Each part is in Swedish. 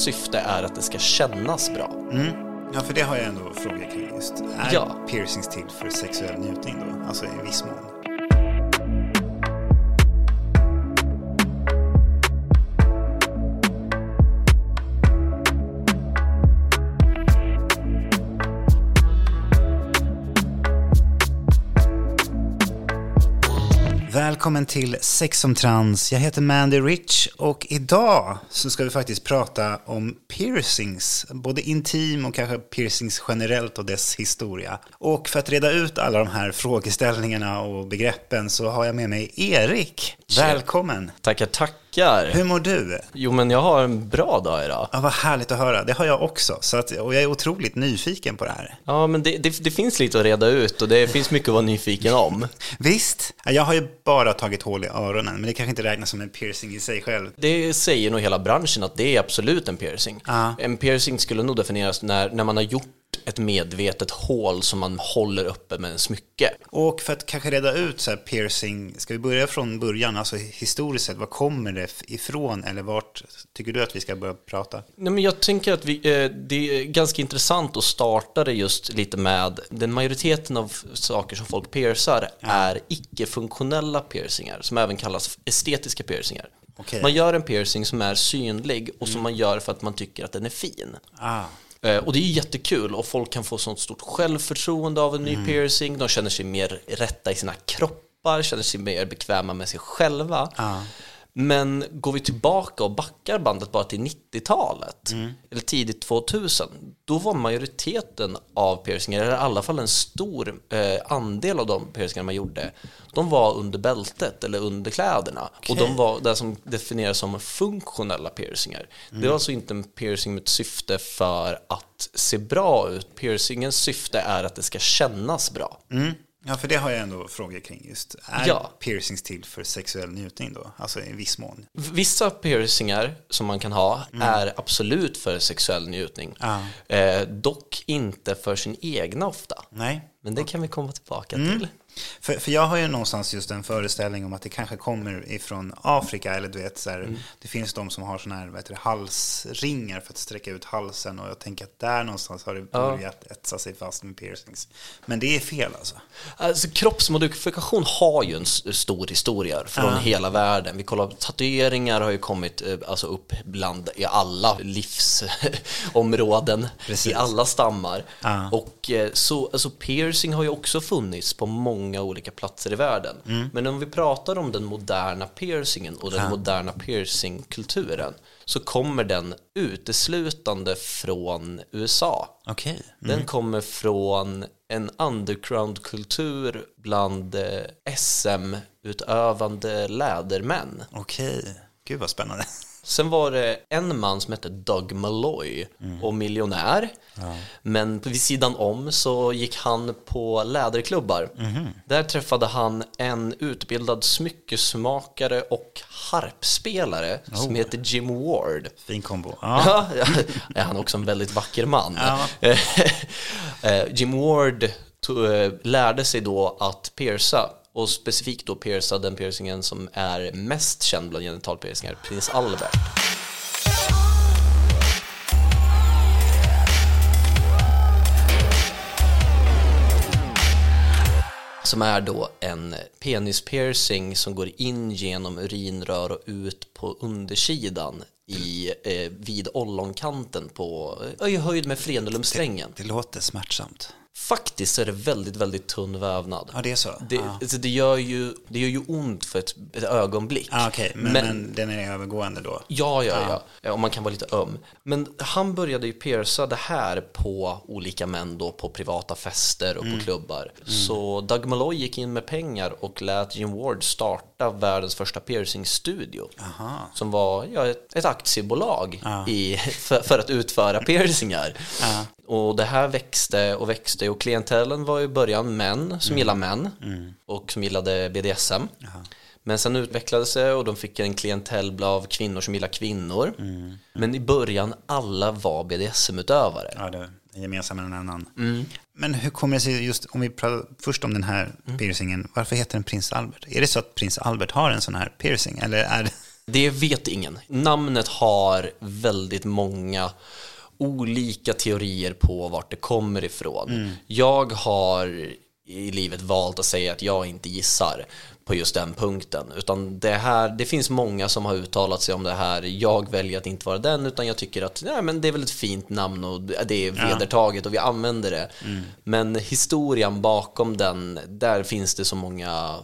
syfte är att det ska kännas bra. Ja, för det har jag ändå frågor kring just. Är Ja. piercings till för sexuell njutning då? Alltså i viss mån. Välkommen till Sex som trans. Jag heter Mandy Rich och idag så ska vi faktiskt prata om piercings. Både intim och kanske piercings generellt och dess historia. Och för att reda ut alla de här frågeställningarna och begreppen så har jag med mig Erik. Välkommen! Tackar, tackar. Hur mår du? Jo, men jag har en bra dag idag. Ja, vad härligt att höra. Det har jag också. Så att, och jag är otroligt nyfiken på det här. Ja, men det, det, det finns lite att reda ut och det finns mycket att vara nyfiken om. Visst, jag har ju bara tagit hål i öronen, men det kanske inte räknas som en piercing i sig själv. Det säger nog hela branschen att det är absolut en piercing. Ja. En piercing skulle nog definieras när, när man har gjort ett medvetet hål som man håller uppe med en smycke. Och för att kanske reda ut så här piercing, ska vi börja från början, alltså historiskt sett, var kommer det ifrån eller vart tycker du att vi ska börja prata? Nej, men jag tänker att vi, eh, det är ganska intressant att starta det just lite med den majoriteten av saker som folk piercar är icke-funktionella piercingar som även kallas estetiska piercingar. Okej. Man gör en piercing som är synlig och som man gör för att man tycker att den är fin. Ah, Och det är jättekul och folk kan få sånt stort självförtroende av en ny piercing. De känner sig mer rätta i sina kroppar, känner sig mer bekväma med sig själva. Men går vi tillbaka och backar bandet bara till 90-talet, eller tidigt 2000, då var majoriteten av piercingar, eller i alla fall en stor eh, andel av de piercingar man gjorde, de var under bältet eller under kläderna. Och de var det som definieras som funktionella piercingar. Det var alltså inte en piercing med ett syfte för att se bra ut. Piercingens syfte är att det ska kännas bra. mm. Ja, för det har jag ändå frågor kring just. Är Ja. piercings till för sexuell njutning då? Alltså i viss mån. Vissa piercingar som man kan ha är absolut för sexuell njutning. Ja. Eh, dock inte för sin egna ofta. Nej. Men det kan vi komma tillbaka till. För, för jag har ju någonstans just en föreställning om att det kanske kommer ifrån Afrika, eller du vet, så här, det finns de som har sådana här heter det, halsringar för att sträcka ut halsen och jag tänker att där någonstans har det börjat etsa sig fast med piercings. Men det är fel alltså. Alltså, kroppsmodifikation har ju en stor historia från hela världen. Vi kollar, tatueringar har ju kommit eh, alltså, upp bland i alla livsområden, i alla stammar. Ja. Och eh, så, alltså, piercing har ju också funnits på många olika platser i världen. Men om vi pratar om den moderna piercingen och den moderna piercingkulturen så kommer den uteslutande från USA. Okej. Den kommer från en undergroundkultur bland eh, SM-utövande lädermän. Okej. Gud vad spännande. Sen var det en man som hette Doug Malloy och miljonär. Men vid sidan om så gick han på läderklubbar. Där träffade han en utbildad smyckesmakare och harpspelare som heter Jim Ward. Fin kombo. Ja. Ja, är han också en väldigt vacker man. Ja. Eh, Jim Ward eh, lärde sig då att pierca och specifikt då pierca den piercingen som är mest känd bland genitalpiercingar, prins Albert. Som är då en penispiercing som går in genom urinrör och ut på undersidan i, eh, vid ollonkanten på, eh, i höjd med frenulumsträngen. Det låter smärtsamt. Faktiskt så är det väldigt, väldigt tunn vävnad. Ja, det är så? Det, Ja. alltså det, gör ju, det gör ju ont för ett, ett ögonblick. Ah, Okej, men, Men- men den är övergående då? Ja, ja, ja. ja. Och man kan vara lite öm. Men han började ju pierca det här på olika män då på privata fester och på klubbar. Så Doug Malloy gick in med pengar och lät Jim Ward starta världens första piercingstudio. Som var ja, ett, ett aktiebolag i, för, för att utföra piercingar. Och det här växte och växte och klientellen var i början män som gillade män och som gillade BDSM. Men sen utvecklades det och de fick en klientell av kvinnor som gillar kvinnor. Men i början alla var BDSM-utövare. Ja, det är gemensam med en annan. Mm. Men hur kommer det sig, just om vi pratar först om den här Mm. piercingen, varför heter den prins Albert? Är det så att prins Albert har en sån här piercing? Eller är det... Det vet ingen. Namnet har väldigt många olika teorier på vart det kommer ifrån. Mm. Jag har i livet valt att säga att jag inte gissar på just den punkten. Utan det, här, det finns många som har uttalat sig om det här. Jag väljer att inte vara den, utan jag tycker att nej, men det är väl ett fint namn och det är vedertaget och vi använder det. Mm. Men historien bakom den, där finns det så många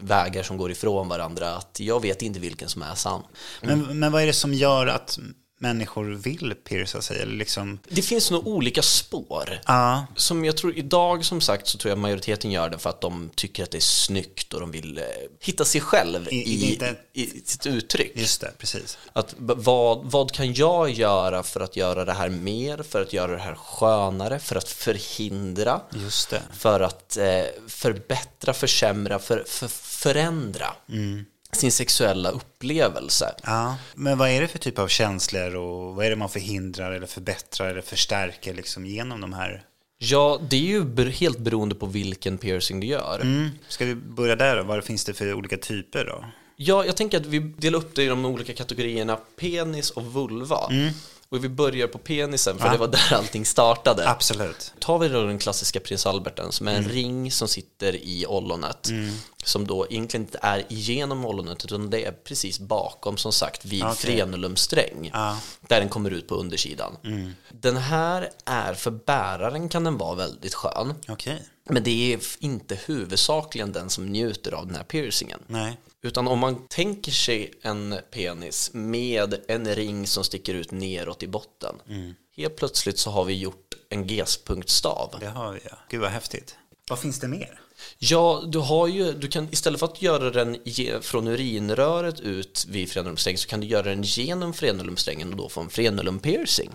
vägar som går ifrån varandra att jag vet inte vilken som är sann. Mm. Men, men vad är det som gör att människor vill pierca sig? Eller liksom... Det finns nog olika spår. Ah. Som jag tror, idag som sagt så tror jag majoriteten gör det för att de tycker att det är snyggt och de vill eh, hitta sig själv I, i, inte... i, sitt uttryck. Just det, precis. Att, vad, vad kan jag göra för att göra det här mer, för att göra det här skönare, för att förhindra, Just det. för att eh, förbättra, försämra, för, för, förändra. Mm sin sexuella upplevelse. Ja, men vad är det för typ av känslor och vad är det man förhindrar eller förbättrar eller förstärker liksom genom de här? Ja, det är ju helt beroende på vilken piercing du gör. Mm. Ska vi börja där då? Vad finns det för olika typer då? Ja, jag tänker att vi delar upp det i de olika kategorierna penis och vulva. Mm. Och vi börjar på penisen, för ja. det var där allting startade. Absolut. Tar vi då den klassiska prins Alberten som är en mm. ring som sitter i ollonet. Mm. Som då egentligen inte är igenom ollonet utan det är precis bakom som sagt vid okay. frenulumsträng. Ja. Där den kommer ut på undersidan. Mm. Den här är, för bäraren kan den vara väldigt skön. Okay. Men det är inte huvudsakligen den som njuter av den här piercingen. Nej. Utan om man tänker sig en penis med en ring som sticker ut neråt i botten. Mm. Helt plötsligt så har vi gjort en G-punktstav. Det har vi ja. Gud vad häftigt. Vad finns det mer? Ja, du har ju, du kan istället för att göra den från urinröret ut vid frenulumsträngen så kan du göra den genom frenulumsträngen och då få en frenulum piercing.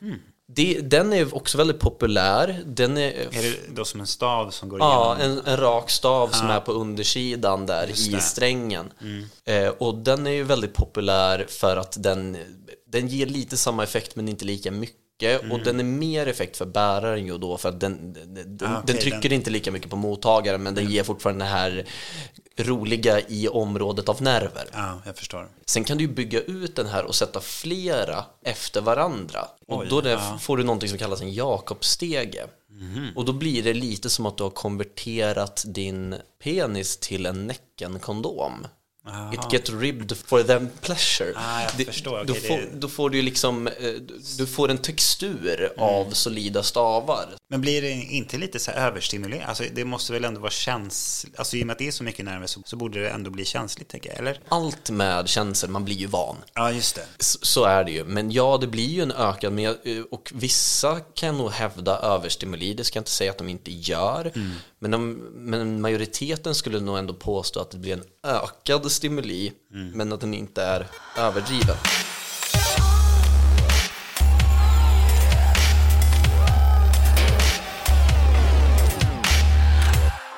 Mm. Det, den är också väldigt populär. Den är, är det då som en stav som går ja, igenom? Ja, en, en, rak stav ah. som är på undersidan där i strängen. Mm. Eh, och den är ju väldigt populär för att den, den ger lite samma effekt men inte lika mycket Mm. och den är mer effekt för bäraren ju då för att den, den, ah, okay, den trycker den... inte lika mycket på mottagaren men den mm. ger fortfarande den här roliga i området av nerver. Ja, jag förstår. Sen kan du bygga ut den här och sätta flera efter varandra. Och Oj, då ja. får du någonting som kallas en Jakobsstege. Mm. Och då blir det lite som att du har konverterat din penis till en Näcken-kondom. Aha. It get ribbed for them pleasure. Ah, jag det, förstår. Då, okay, får, då får du liksom, eh, du får en textur mm. av solida stavar. Men blir det inte lite så här överstimulerande? Alltså det måste väl ändå vara känsligt, alltså i och med att det är så mycket nerver så, så, borde det ändå bli känsligt tänker jag, eller? Allt med känsel, man blir ju van. Ja, just det. Så, så är det ju. Men ja, det blir ju en ökad, men jag, och vissa kan nog hävda överstimuli, det ska jag inte säga att de inte gör. Mm. Men, de, men majoriteten skulle nog ändå påstå att det blir en ökad stimuli, mm. men att den inte är överdriven.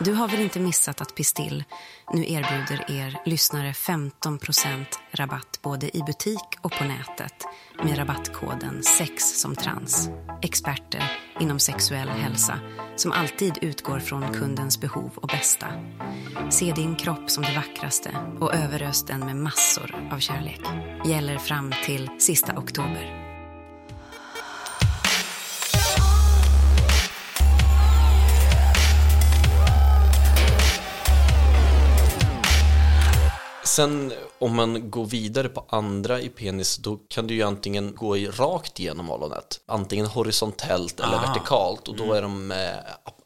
Du har väl inte missat att Pistill nu erbjuder er lyssnare 15% rabatt både i butik och på nätet med rabattkoden SEX som trans. Experter inom sexuell hälsa som alltid utgår från kundens behov och bästa. Se din kropp som det vackraste och överös den med massor av kärlek. Gäller fram till sista oktober. Sen om man går vidare på andra i penis då kan du ju antingen gå i rakt genom ollonet, antingen horisontellt eller ah. vertikalt och då mm. är de eh,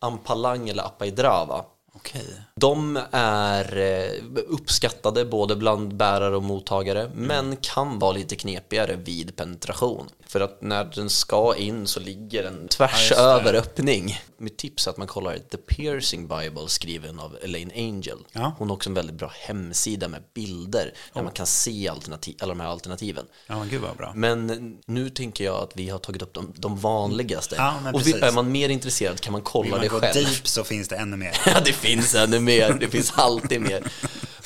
ampalang eller apaidrava. Okay. De är eh, uppskattade både bland bärare och mottagare mm. men kan vara lite knepigare vid penetration. För att när den ska in så ligger den tvärs ja, över öppning. Mitt tips är att man kollar The Piercing Bible skriven av Elaine Angel. Ja. Hon har också en väldigt bra hemsida med bilder där oh. man kan se alternativ, alla de här alternativen. Ja, gud vad bra. Men nu tänker jag att vi har tagit upp de, de vanligaste. Ja, och vi, är man mer intresserad kan man kolla det själv. Vill man gå deep så finns det ännu mer. ja, det finns ännu mer. Det finns alltid mer.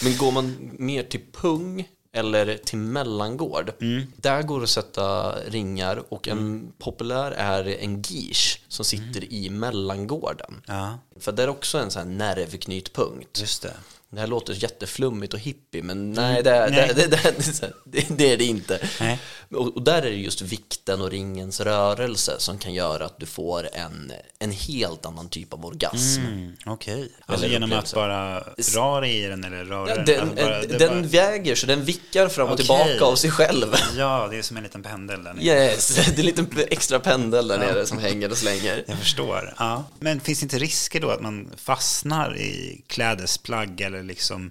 Men går man mer till pung eller till mellangård. Mm. Där går det att sätta ringar och en mm. populär är en guiche som sitter i mellangården. Ja, För det är också en sån här nervknytpunkt. just det. Det här låter jätteflummigt och hippie, men nej, det, är- Nej. det, det, det, är det inte. Nej. Och, där är det just vikten och ringens rörelse som kan göra att du får en, en helt annan typ av orgasm. Mm, Okej. Alltså Eller genom att upplevelse. bara dra i den eller röra Ja, den? den Alltså bara- den bara- väger så den vickar fram och Okej. tillbaka av sig själv. Ja, det är som en liten pendel där nere. Yes, det är en liten extra pendel där nere som hänger och slänger. Jag förstår. Ja. Men finns det inte risker då att man fastnar i klädesplagg eller liksom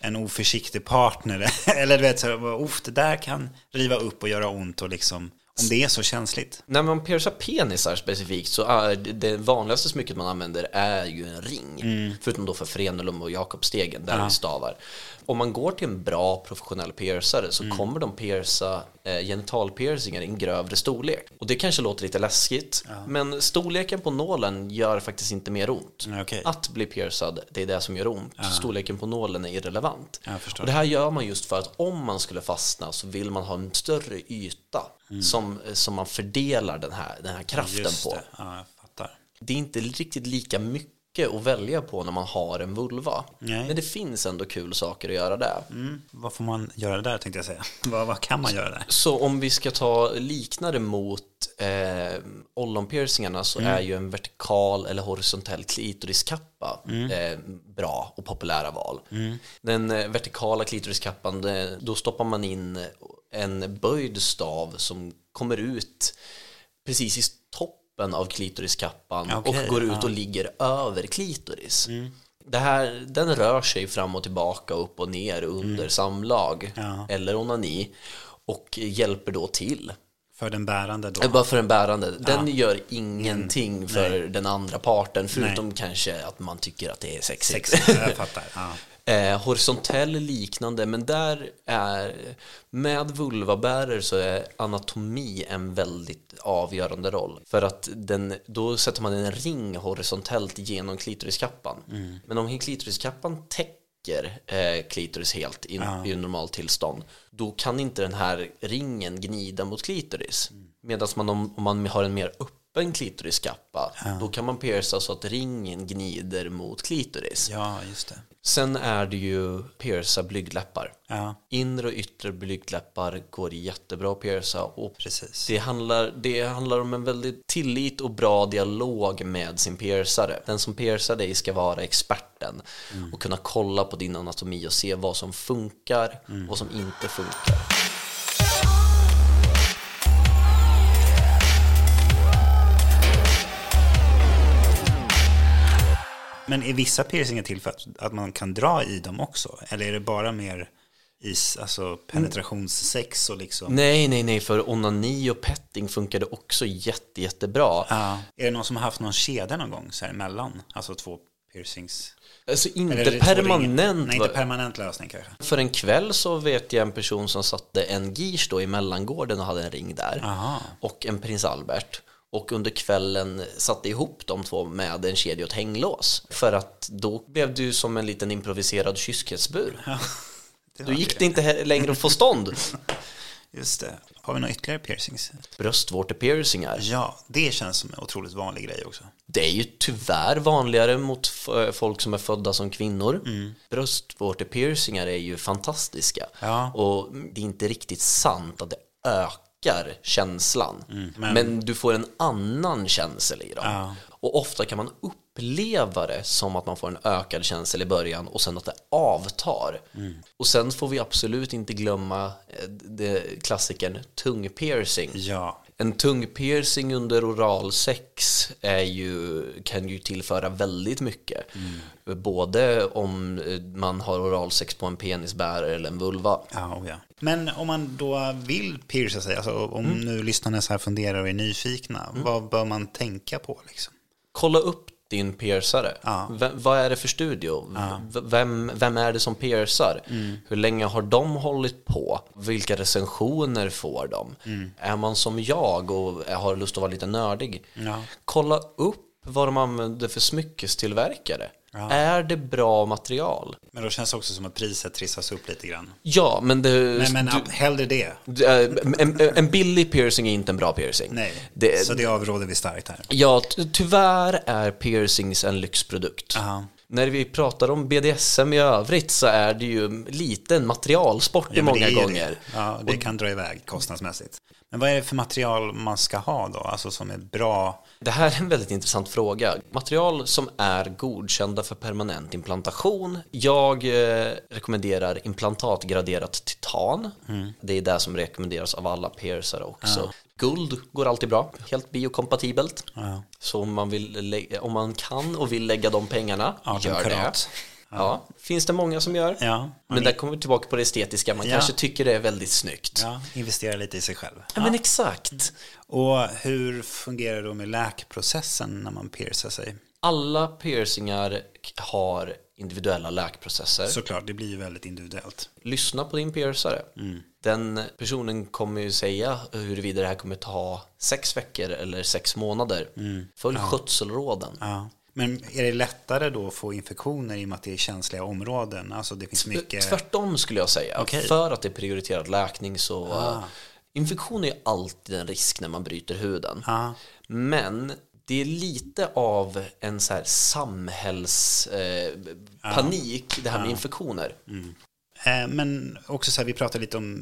en oförsiktig partner? eller du vet, så här, det där kan riva upp och göra ont och liksom, om det är så känsligt. När man piercar penisar specifikt så är det- vanligaste smycket man använder är ju en ring. Förutom då för frenulum och Jakobstegen, där vi stavar. Om man går till en bra professionell piercare så kommer de pierca eh, genitalpiercingar i en grövre storlek. Och det kanske låter lite läskigt, men storleken på nålen gör faktiskt inte mer ont. Ja, okej. Att bli piercad, det är det som gör ont. Storleken på nålen är irrelevant. Och det här gör man just för att om man skulle fastna så vill man ha en större yta som, som man fördelar den här, den här kraften Mm. Just på. det. Ja, jag fattar. Det är inte riktigt lika mycket att välja på när man har en vulva. Nej. Men det finns ändå kul saker att göra där. Mm. Vad får man göra där tänkte jag säga? vad, vad kan man göra där? Så om vi ska ta liknande mot eh, ollonpiercingarna så är ju en vertikal eller horisontell klitoriskappa eh, bra och populära val. Den eh, vertikala klitoriskappan, då stoppar man in en böjd stav som kommer ut precis i toppen av klitoriskappan Okej, och går ut ja. och ligger över klitoris. Det här, den rör sig fram och tillbaka, upp och ner under samlag Ja. eller onani och hjälper då till. För den bärande då? Eh, Bara för den bärande. Den gör ingenting för den andra parten förutom kanske att man tycker att det är sexigt. Sex, jag fattar. Ja. Eh, horisontell liknande, men där är med vulvabärare så är anatomi en väldigt avgörande roll. För att den, då sätter man en ring horisontellt genom klitoriskappan. Men om klitoriskappan täcker eh, klitoris helt i, i normal tillstånd, då kan inte den här ringen gnida mot klitoris. Medan man om, om man har en mer öppen klitoriskappa, då kan man pierca så att ringen gnider mot klitoris. ja, just det. Sen är det ju pierca blygdläppar. Ja, Inre och yttre blygdläppar går jättebra att pierca och precis. det handlar, det handlar om en väldigt tillit och bra dialog med sin piercare. Den som piercar dig ska vara experten och kunna kolla på din anatomi och se vad som funkar och vad som inte funkar. Men är vissa piercingar till för att, att man kan dra i dem också? Eller är det bara mer i alltså, penetrationssex och liksom? Nej, nej, nej, för onani och petting funkade också jätte, jättebra. Ja. Är det någon som har haft någon kedja någon gång så här emellan? Alltså två piercings? Alltså inte permanent. Nej, inte permanent lösning kanske. För en kväll så vet jag en person som satte en girs då i mellangården och hade en ring där. Aha. Och en prins Albert. Och under kvällen satte ihop de två med en kedja och ett hänglås. För att då blev ju som en liten improviserad kyskhetsbur. Det Då gick det inte längre att få stånd. Just det. Har vi några ytterligare piercings? Bröstvårtepiercingar. Ja, det känns som en otroligt vanlig grej också. Det är ju tyvärr vanligare mot folk som är födda som kvinnor. Bröstvårtepiercingar är ju fantastiska. Ja. Och det är inte riktigt sant att det ökar känslan. men... du får en annan känsel i dem. Ja. Och ofta kan man uppleva det som att man får en ökad känsel i början och sen att det avtar. Och sen får vi absolut inte glömma eh, det, klassikern tungpiercing. Ja, En tungpiercing under oralsex är ju, kan ju tillföra väldigt mycket. Både om eh, man har oralsex på en penisbärare eller en vulva. ja, oh ja. Men om man då vill pierca sig, alltså om nu lyssnarna så här funderar och är nyfikna, vad bör man tänka på liksom? Kolla upp din piercare. Ja. V- vad är det för studio? V- vem, vem är det som piercar? Hur länge har de hållit på? Vilka recensioner får de? Är man som jag och har lust att vara lite nördig? Ja. Kolla upp vad de använder för smyckestillverkare. Är det bra material? Men då känns det också som att priset trissas upp lite grann. Ja, men det... Men, men du, hellre det. en, en, en billig piercing är inte en bra piercing. Nej, Det, så det avråder vi starkt här. Ja, ty- tyvärr är piercings en lyxprodukt. Aha. När vi pratar om BDSM i övrigt så är det ju lite en materialsport Ja, många gånger. Det. Ja, det kan dra iväg kostnadsmässigt. Men vad är det för material man ska ha då? Alltså som är bra? Det här är en väldigt intressant fråga. Material som är godkända för permanent implantation. Jag eh, rekommenderar implantatgraderat titan. Mm. Det är det som rekommenderas av alla piercare också. Guld går alltid bra, helt biokompatibelt. Ja. Så om man, vill om man kan och vill lägga de pengarna, 18 gör det. Ja. Finns det många som gör. Ja. Men där kommer vi tillbaka på det estetiska. Man Ja. kanske tycker det är väldigt snyggt. Ja, Ja, investera lite i sig själv. men exakt. Och hur fungerar det då med läkprocessen när man piercar sig? Alla piercingar har individuella läkprocesser. Såklart, det blir ju väldigt individuellt. Lyssna på din piercare. Mm. Den personen kommer ju säga huruvida det här kommer ta sex veckor eller sex månader. Följ skötselråden. Mm. Ja. Men är det lättare då att få infektioner i och med att det är känsliga områden? Alltså det finns mycket... Tvärtom skulle jag säga. Okej. För att det är prioriterad läkning så eh, infektion är alltid en risk när man bryter huden. Ja. Men det är lite av en så här samhällspanik, eh, panik, det här med infektioner. Eh, Men också så här, vi pratade lite om,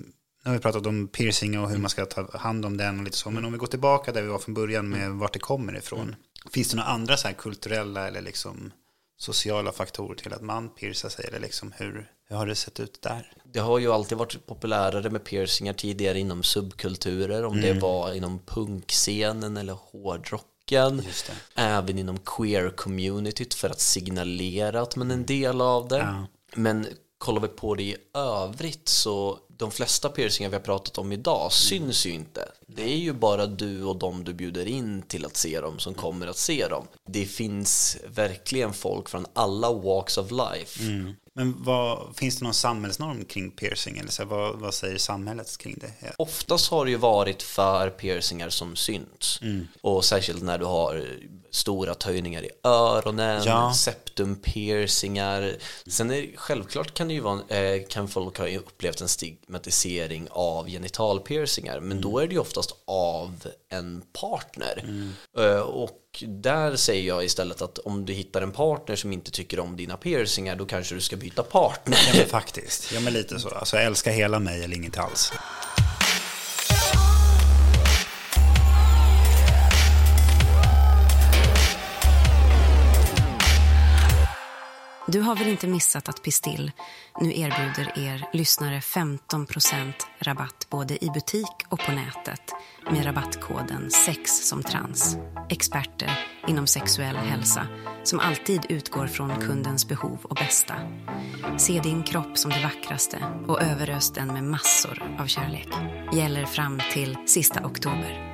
nu har vi pratat om piercing och hur man ska ta hand om den och lite så. Men om vi går tillbaka där vi var från början med vart det kommer ifrån. Finns det några andra så kulturella eller liksom sociala faktorer till att man piercar sig? Eller liksom hur, hur har det sett ut där? Det har ju alltid varit populärare med piercingar tidigare inom subkulturer, om det var inom punkscenen eller hårdrocken. Just det. Även inom queer-communityt för att signalera att man är en del av det. Ja. Men kollar vi på det i övrigt så de flesta piercingar vi har pratat om idag syns ju inte. Det är ju bara du och de du bjuder in till att se dem som kommer att se dem. Det finns verkligen folk från alla walks of life. Mm. Men vad, finns det någon samhällsnorm kring piercing? Eller så här, vad, vad säger samhället kring det? Oftast har det ju varit för piercingar som syns. Mm. Och särskilt när du har stora töjningar i öronen, Ja. septumpiercingar. Sen är, självklart kan, det ju vara, eh, kan folk ha upplevt en stigmatisering av genitalpiercingar. Men då är det ju oftast av en partner. Eh, och där säger jag istället att om du hittar en partner som inte tycker om dina piercingar då kanske du ska byta partner. Ja men faktiskt, ja men lite så. Alltså älska hela mig eller inget alls. Du har väl inte missat att Pistill nu erbjuder er lyssnare 15% rabatt både i butik och på nätet med rabattkoden SEX som trans. Experter inom sexuell hälsa som alltid utgår från kundens behov och bästa. Se din kropp som det vackraste och överös den med massor av kärlek. Gäller fram till sista oktober.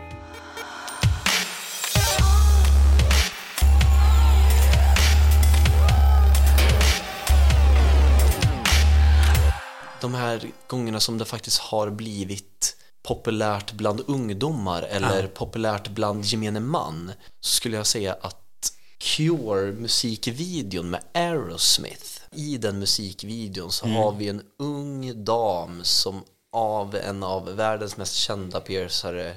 De här gångerna som det faktiskt har blivit populärt bland ungdomar eller populärt bland gemene man så skulle jag säga att Cure musikvideon med Aerosmith i den musikvideon så har vi en ung dam som av en av världens mest kända piercare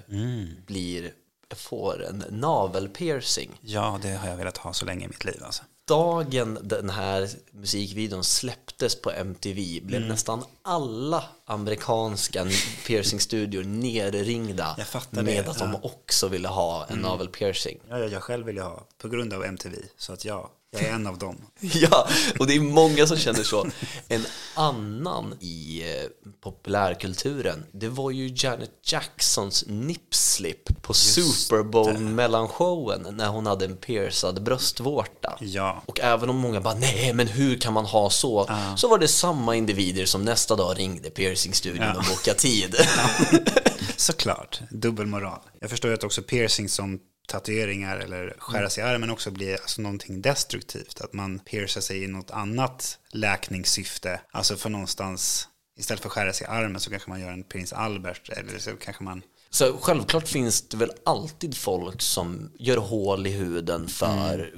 blir får en navelpiercing. Ja, det har jag velat ha så länge i mitt liv alltså. Dagen den här musikvideon släpptes på MTV blev Mm. nästan alla amerikanska piercingstudior nerringda med det, att de ja. också ville ha en navelpiercing. Ja, jag själv vill jag ha på grund av MTV. Så att ja, jag är en av dem. Ja, och det är många som känner så. En annan i eh, populärkulturen, det var ju Janet Jacksons nipslip på Super Bowl mellanshowen när hon hade en piercad bröstvårta. Ja. Och även om många bara nej men hur kan man ha så? Så var det samma individer som nästa dag ringde piercingstudion och bokade tid. Såklart, dubbelmoral. Jag förstår ju att också piercing som tatueringar eller skära sig i armen också blir alltså någonting destruktivt. Att man piercar sig i något annat läkningssyfte. Alltså för någonstans, istället för att skära sig i armen så kanske man gör en prins Albert. Eller så kanske man, Så självklart finns det väl alltid folk som gör hål i huden för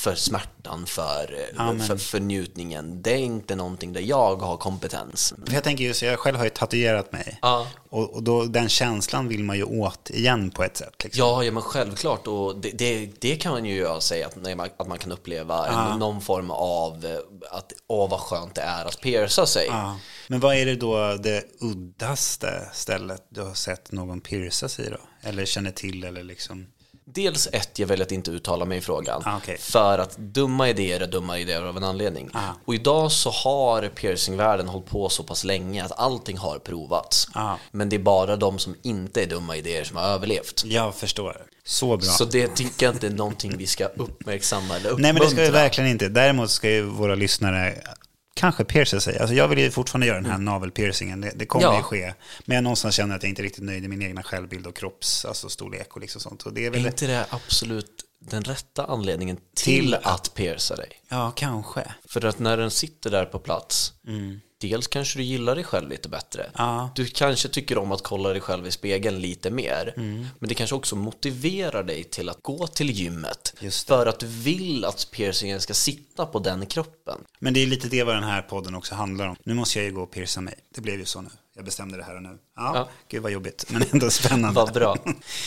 för smärtan, för, ja, för, för njutningen. Det är inte någonting där jag har kompetens. För jag tänker just, jag själv har ju tatuerat mig. Ja. Och, och då, den känslan vill man ju åt igen på ett sätt. Liksom. Ja, ja, men självklart. Och det, det, det kan man ju sig, att, att man kan uppleva ja. någon form av att, åh vad skönt det är att pierca sig. Ja. Men vad är det då det uddaste stället du har sett någon pierca sig då? Eller känner till eller liksom? Dels ett, jag väljer att inte uttala mig i frågan. Ah, okay. För att dumma idéer är dumma idéer av en anledning. Ah. Och idag så har piercingvärlden hållit på så pass länge att allting har provats. Ah. Men det är bara de som inte är dumma idéer som har överlevt. Jag förstår. Så bra. Så det tycker jag inte är någonting vi ska uppmärksamma eller uppmuntra. Nej men det ska vi verkligen inte. Däremot ska ju våra lyssnare kanske pierca sig. Alltså jag vill ju fortfarande göra den här mm. navelpiercingen. Det, det kommer ja. ju ske. Men jag någonstans känner att jag inte är riktigt nöjd med min egna självbild och kropps, alltså storlek och liksom sånt. Och det är, väl... är inte det absolut den rätta anledningen till, till att pierca dig? Ja, kanske. För att när den sitter där på plats mm dels kanske du gillar dig själv lite bättre. Ja. Du kanske tycker om att kolla dig själv i spegeln lite mer. Mm. Men det kanske också motiverar dig till att gå till gymmet. För att du vill att piercingen ska sitta på den kroppen. Men det är lite det vad den här podden också handlar om. Nu måste jag ju gå och pierca mig. Det blev ju så nu. Jag bestämde det här och nu. Ja, ja. Gud vad jobbigt, men ändå spännande. vad bra.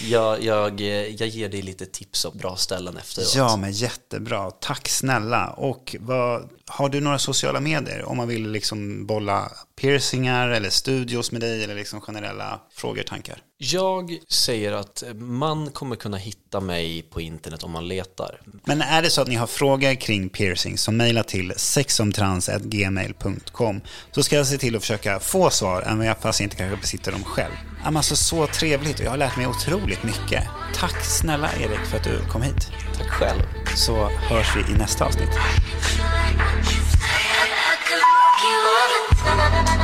Jag, jag, jag ger dig lite tips och bra ställen efteråt. Ja, men jättebra. Tack snälla. Och vad, har du några sociala medier om man vill liksom bolla piercingar eller studios med dig eller liksom generella frågor, tankar? Jag säger att man kommer kunna hitta mig på internet om man letar. Men är det så att ni har frågor kring piercing så mejla till sexomtrans.gmail.com så ska jag se till att försöka få svar, även om jag inte kanske besitter dem själv. Alltså så trevligt och jag har lärt mig otroligt mycket. Tack snälla Erik för att du kom hit. Tack själv. Så hörs vi i nästa avsnitt. you.